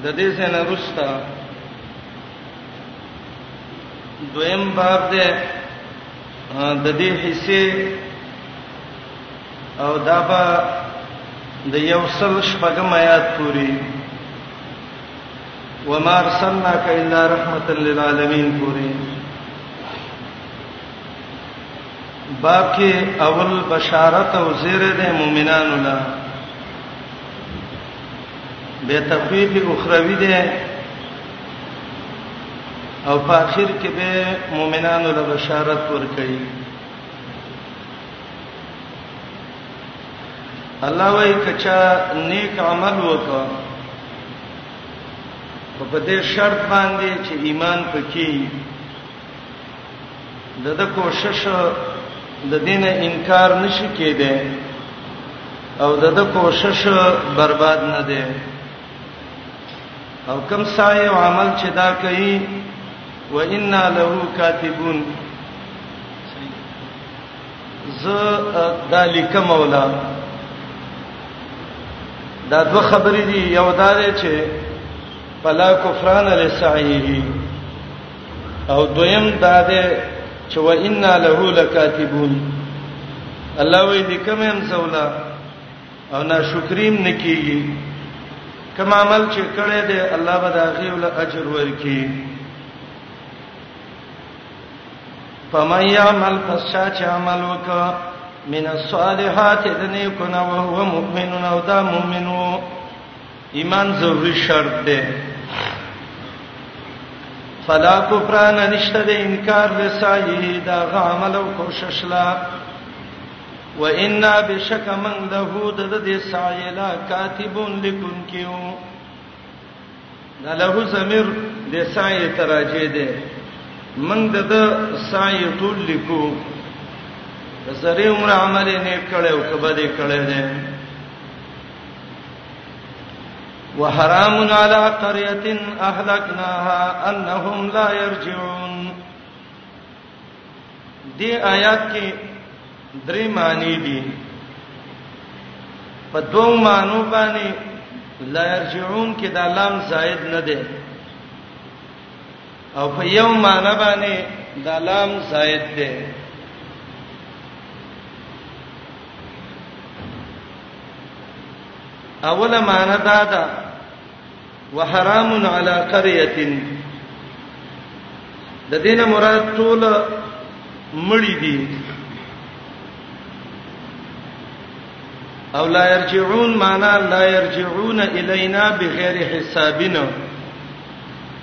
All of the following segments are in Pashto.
د دې څخه رستا دویم باب ده د دې حصے او دا به د یو سل شپږم آیات پوری وما ارسلناک الا رحمتا للعالمین پوری باب کې اول بشارت او زیره د مؤمنانو لپاره به تخفیف اخروی دی او په اخر کې به مؤمنانو له بشارت ورکړي الله وايي کچا نیک عمل وکړه په دې شرط باندې چې ایمان پکې د د کوشش د دین انکار نشي کېده او د د کوشش برباد نه دی او کم سعی او عمل چې دا کوي و انا له کاتبون ز ذالک مولا دا دوه خبرې دي یو دا چې فلا کفران لسعیه او دویم دا ده چې و ان له لکاتبون الله وی لیکم هم سولا او نا شکریم نکیږي کما عمل چې کړه دې الله به دا غي ول اجر ورکي فمن يعمل فساد عمل وکا من الصالحات دنيكنا وهو مؤمن او دا مؤمنو ایمان ضروری شرط دی فلا کفران نشته د انکار د سایه دا عمل او کوشش لا و ان بشک من له د دې سایه لا کاتبون لکن کیو دا له زمیر د سایه تراجه ده من د سایه ټول لیکو زری عمر عمل نه کړو کبه دې کړې ده وحرام علی قريه اهلكناها انهم لا يرجعون دې آیات کې درې معنی دي په دوه معنی باندې لا يرجعون کې دا لام زائد نه ده او په یو معنی باندې د لام زائد ده اوله معنی دا ده وحرام علی قريه د دینه مراد ټول مړی دي او لا يرجعون معنا لا يرجعون الينا بغیر حسابنا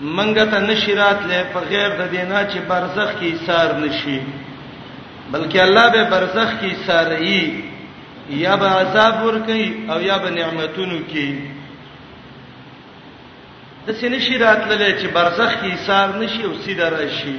منګه ته نشرات لې په غیر د دینا چې برزخ کې ایثار نشي بلکې الله به برزخ کې ایثاري یا به عذاب ور کوي او یا به نعمتونو کې د سینې شرات للې چې برزخ کې ایثار نشي او سیده راشي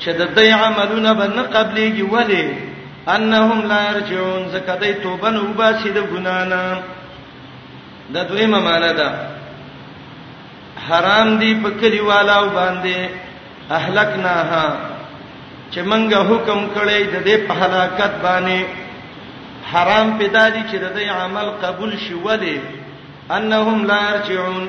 چې د دې عملونه به نه قبليږي ولی انهم لا يرجعون زکه دې توبه نه وباسي د ګنا نه د دویمه معنی ده حرام دی په کلیوالو باندې اهلکناها چې منګه حکم کړی د دې په هلاکت باندې حرام پیدا دي چې د دې عمل قبول شي ولی انهم لا يرجعون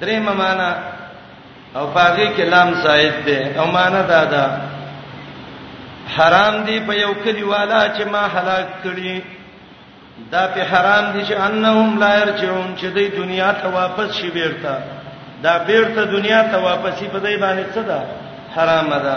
درېمه معنا او پاګه کې لام زائد ده او معنا دا ده حرام دی په یو کلی والا چې ما هلاک کړي دا په حرام دي چې انهم لا يرجعون چې د دنیا ته واپس شي بیرته دا بیرته دنیا ته واپسی په دای باندې څه ده حرام ده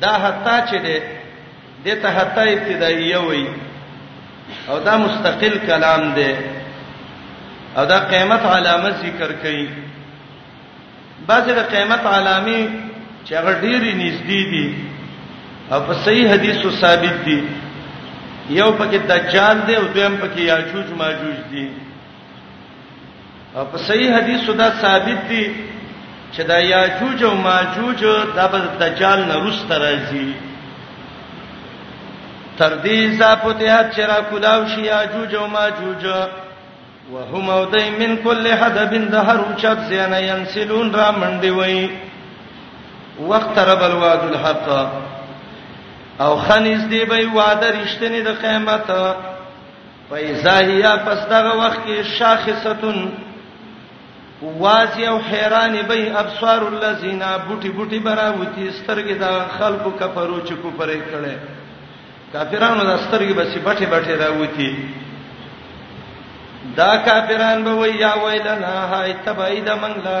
دا حتا چې ده دته حتا ابتداییه وای او دا مستقل کلام ده او دا قیامت علامه ذکر کړي بعضې د قیامت علامه چې هغه ډېری نږدې دي او په صحیح حدیثو ثابت دي یو پکې دجال دی او دویم پکې یاجوج ماجوج دی او په صحیح حدیث دا ثابت دي چې دا یاجوج او ماجوج د دجال نه رست راځي تر دې زاپته چې را کولاو شي یاجوج او ماجوج وهم او دای من کل حدب دهر او چت زنه ينسلون را منډي وای وقت رب الواد الحق او خنیز دی به وعده رښتینی د قیامت فیزاهیا پس دغه وخت کې شاخصتون واسی او حیران به ابصار الذین بوټي بوټي براوتی سترګې دا خلکو کفرو چې کو پرې کړي کافرانو دا سترګې بچي بټه بټه راوتی دا کافران به ویا ویلنا هاي تبعید منګلا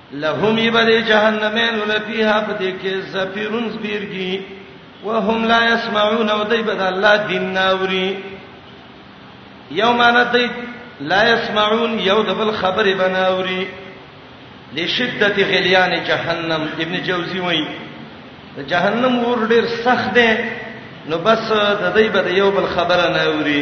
لهم یبد جهنم ان فیها پدې کې زفیرون زبیرګي وهم لا يسمعون او دای بد الله دین ناوري یوم ندی لا يسمعون یو دبل خبر بناوري لشدت غلیان جهنم ابن جوزی وایي جهنم ور ډیر سخت دی نو بس د دې بد یو بل خبره ناوري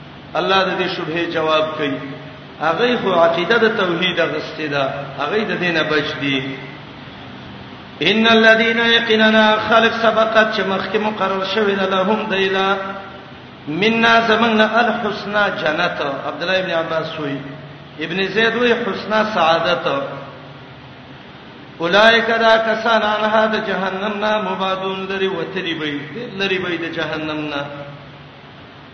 الله د دې شبهه جواب کوي هغه خو عقیده د توحید غسته ده هغه د دینه بچ دي ان الذين يقيننا خلق سبقت چې مخکې مقرر شوی ده لهم دیلا منا زمنا الحسنا جنت عبد الله ابن عباس وی ابن زید وی حسنا سعادت اولائک دا کسان انها د جهنم نه مبادون لري وتلی وي لري وي د جهنم نه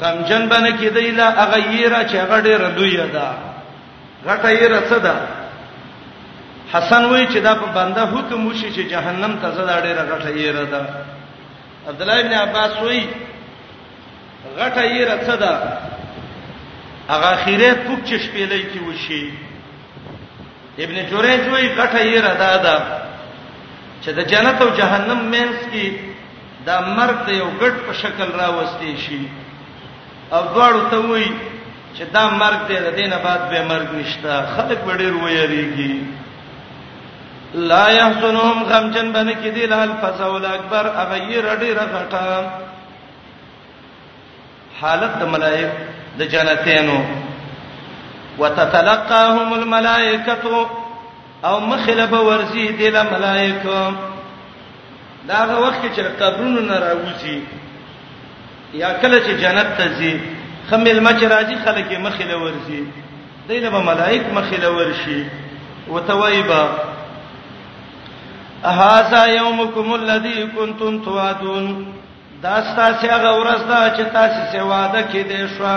غمجن باندې کېدای لا هغه یره چې هغه ډېر لوی ده غټه یره څه ده حسن وای چې دا په بنده حکم وشي چې جهنم ته زړه ډېر غټه یره ده عبد الله ابن عباس وای غټه یره څه ده هغه اخیره پوک چې شپېلې کې وشي ابن جوریج وای غټه یره ده ده چې د جنت او جهنم مینس کې دا مرګ د یو ګډ په شکل راوستي شي او دواړو ته وایي چې دا مرګ دی د دینه بعد به مرګ نشته خلک به ډیر ویریږي لا يحزنهم غمجن باندې کې دی لال فزول اکبر هغه یې رډی رغټا حالت د ملائک د جنتینو وتتلقاهم الملائکه او مخلب ورزی دی له ملائکه دا هغه وخت کې چې قبرونو نه راوځي یا کله چې جنت ته ځي خمل مچ راځي خلک یې مخې له ورځي دینه به ملائک مخې له ورشي وتوایبا هاذا یومکم الذی کنتم توعدون دا ستاسو هغه ورځ ده چې تاسو سي وعده کې دې شو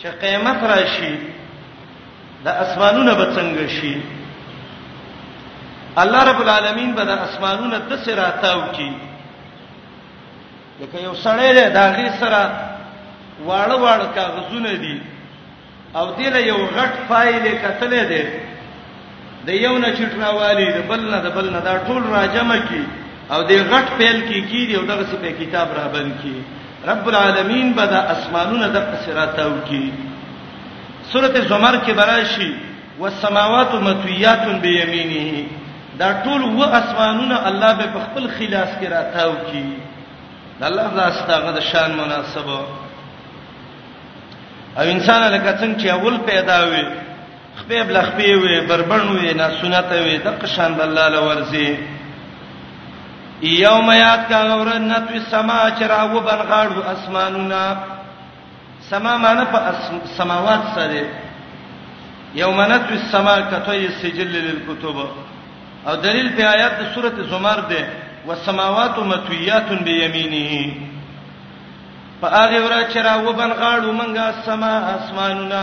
چې قیامت راشي د اسمانونه به څنګه شي الله رب العالمین به د اسمانونه د سراتاو کی لکه یو سړی دی دا غي سره واړه واړه کاغذونه دي او دله یو غټ فایل کتلې دی د یو نه چټ راوالي د بل نه د بل نه دا ټول راجمه کی او د غټ پیل کی کی دی او دغه څه په کتاب را بن کی رب العالمین به د اسمانونو د قصراتو کی سورته زمر کې براشي والسماوات مطویات بیمینه دا ټول و اسمانونه الله به په خپل خلاص کې راتاو کی الله زاستغه د شان مناسبه او انسان لکه څنګه چې اول پیدا وي خپې بل خپې وي بربن وي نه سنت وي د قشان د الله لورزي یوم یاد کا غور نت سما چرا و بن غاړو اسمانونه سما معنی په سماوات سره یوم نت سما کته سجل للکتب او دلیل په آیات د سورته زمر ده والسماوات متویات بیمینه په هغه ورځ چې را وبن غاړو منګه سما اسمانونه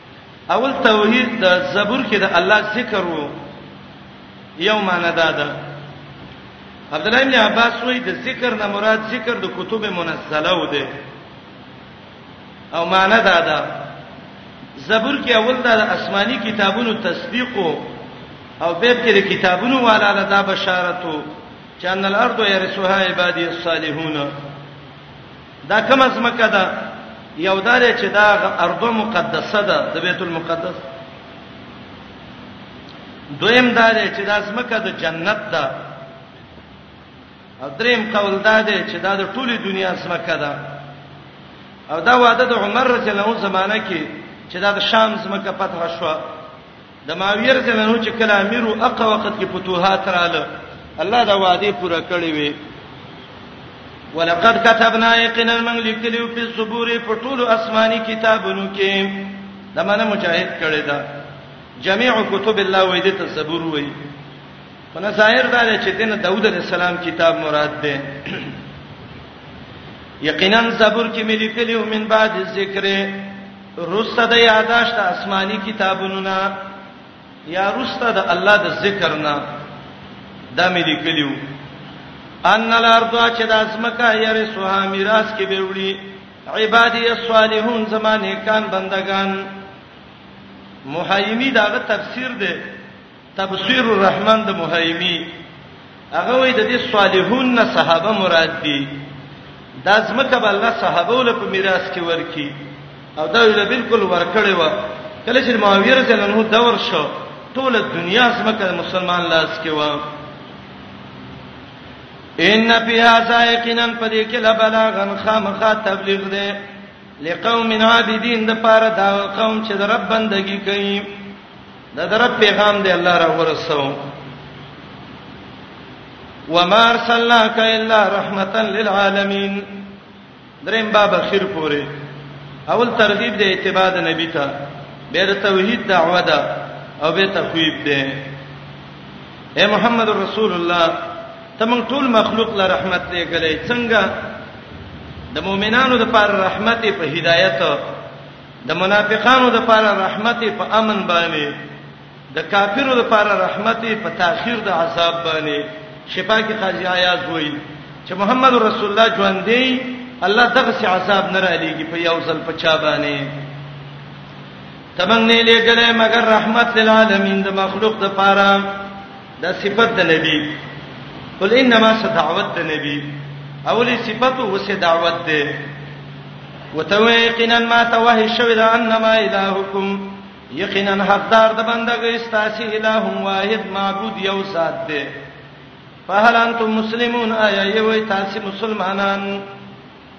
اول توحید د زبور کې د الله ذکر وو یو معنی دا ده عبد الله ابن عباس وایي د ذکر نه مراد ذکر د کتب منزله و ده او معنی دا ده زبور کې اول دا د آسماني کتابونو تصدیق او به کې د کتابونو والا له دا بشارت چې ان الارض يرثها عبادي الصالحون دا کوم ځمکه ده یو دار چې دا ارض مقدسه ده د بیت المقدس دویم دار چې دا ځمکه د جنت ده او دریم قول دا دی چې دا د ټولي دنیا ځمکه ده او دا وعده د عمر رضی الله عنه زمانہ کې چې دا د شام ځمکه فتح شوه د معاویه رضی الله عنه چې کله امیر او اقا وخت کې فتوحات رااله الله دا وعده پوره کړې وي ولقد كتبنا يقينا من لكلو في الصبور فطول اسماني كتابونو کې دا معنی مجاهد کړی دا جميع كتب الله وې دې ته صبر وې په نظاهر دا چې دین داوود عليه السلام کتاب مراد ده یقینا صبر کې ملي کلیو من بعد ذکر رسته د یاداشت د آسماني کتابونو نه یا رسته د الله د ذکر نه دا مې لیکلیو ان الارض چې د اسمکه یری سوها میراث کې به وړي عبادی الصالحون زمانه کان بندگان محیمی داغه تفسیر دی تفسیر الرحمن د مهایمی هغه وای د دې صالحون نه صحابه مراد دي دا زمکه بل نه صحابه ول په میراث کې ورکی او دا ویل بالکل ورکړې و کله چې معاویه رضی الله عنه دور شو ټول دنیا زمکه مسلمان لاس کې و ان فی هذا یقینا پدې کې لا بلاغن خامخا تبلیغ ده لقوم عابدین د پاره دا قوم چې د رب بندگی کوي دا در پیغام دی الله را ورسو وما ارسلناک الا رحمتا للعالمین دریم باب اخر پوری اول ترغیب دی اتباع د نبی ته به توحید دعوه ده او به تخویب ده اے محمد رسول الله تمن ټول مخلوق له رحمت دی غلې څنګه د مؤمنانو لپاره رحمت په هدایت د منافقانو د پاره رحمت په امن باندې د کافرو د پاره رحمت په تاخير د عذاب باندې شفا کې قاضي آیات وایي چې محمد رسول الله ژوند دی الله دغه سي عذاب نه را لېږي په یو ځل په چا باندې تمنګ نه لېګلې مگر رحمت للعالمین د مخلوق د پاره دا صفت د نبی قل انما ستعوت د نبی اولی صفت هو سه دعوت ده وتوی یقینا ما توه شوی دا انما الهکم یقینا حقدار د بندګۍ استاسی الہ واحد معبود یو ذات ده فهل انتم مسلمون آیا یوی تاسو مسلمانان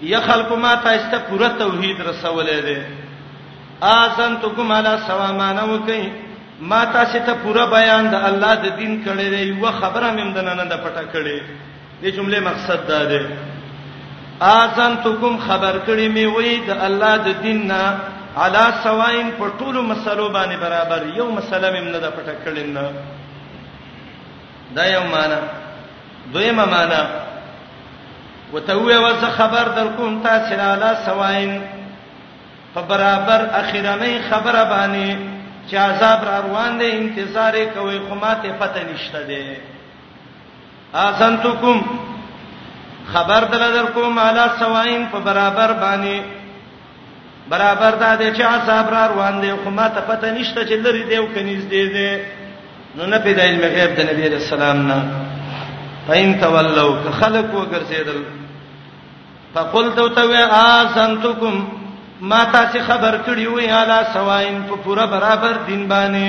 یا خلکو ما تاسو ته پوره توحید رسولې ده اذن تو کوم علا سوا معنی وکي ما تاسو ته پوره بیان د الله د دین کړي دی یو خبره مې مدنه نه د پټه کړي دې جمله مقصد دا ده اذن تو کوم خبر کړي مې وای د الله د دین نه علا سواین په ټولو مسلو باندې برابر یو مسله مې نه د پټه کړي نه دا یو معنی دویمه معنی وتوی وز خبر در کوم تاسو را لا سواین په برابر اخیرنۍ خبره باندې چې عذاب را روان دی انتظار کوي خو ماته پته نشته دی اذنتکم خبر دل در کوم علا سواین په برابر باندې برابر دا دی چې عذاب را روان دی خو ما ته پته نشته چې لري دی او کنيز دی دی نو نه پیدا علم غیب د نبی رسول الله نه فین تولوا که خلق وګرځیدل فقل تو تو اذنتکم ما تاسو خبر کړی وی اعلی سواین په پورا برابر دین باندې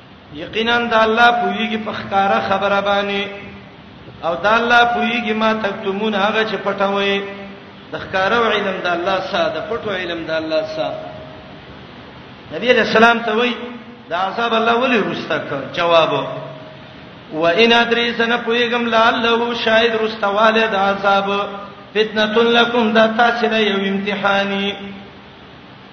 یقینا د الله پویږي په ښکارا خبره باندې او د الله پویږي ما تکتمون هغه چې پټوي د ښکارا علم د الله سره د پټو علم د الله سره نبی علیہ السلام ته وای دا عذاب الله ولی رستا ک جواب و ان ادري سن پویګم لعله شاید رستواله د عذاب فتنه لکم دا تاسو له یو امتحاني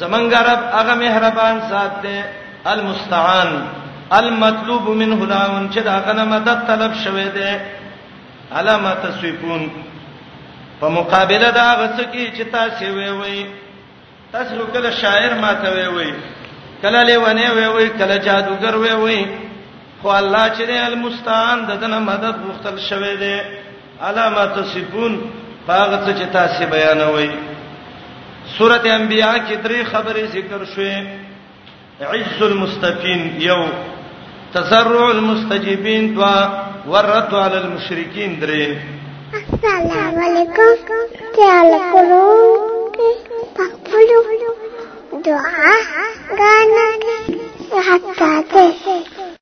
زمنګ رب هغه مهربان ذات دی المستعان المطلوب منه لاون چې دا غنه مدد طلب شوه دی علامه تسویفون په مقابله دا غسکی چې تاسو وی وی تاسو کله شاعر ماته وی وی کله لیونه وی وی کله جادوګر وی وی خو الله چې دی المستعان د دنه مدد غوښتل شوی دی علامه تصفون هغه څه چې تاسو بیانوي سورته انبیاء کې درې خبرې ذکر شوې عز المستفین یو تسرع المستجیبین دوا ورت علی المشرکین درې السلام علیکم تعال کولو پخپلو دعا غانا حتا ته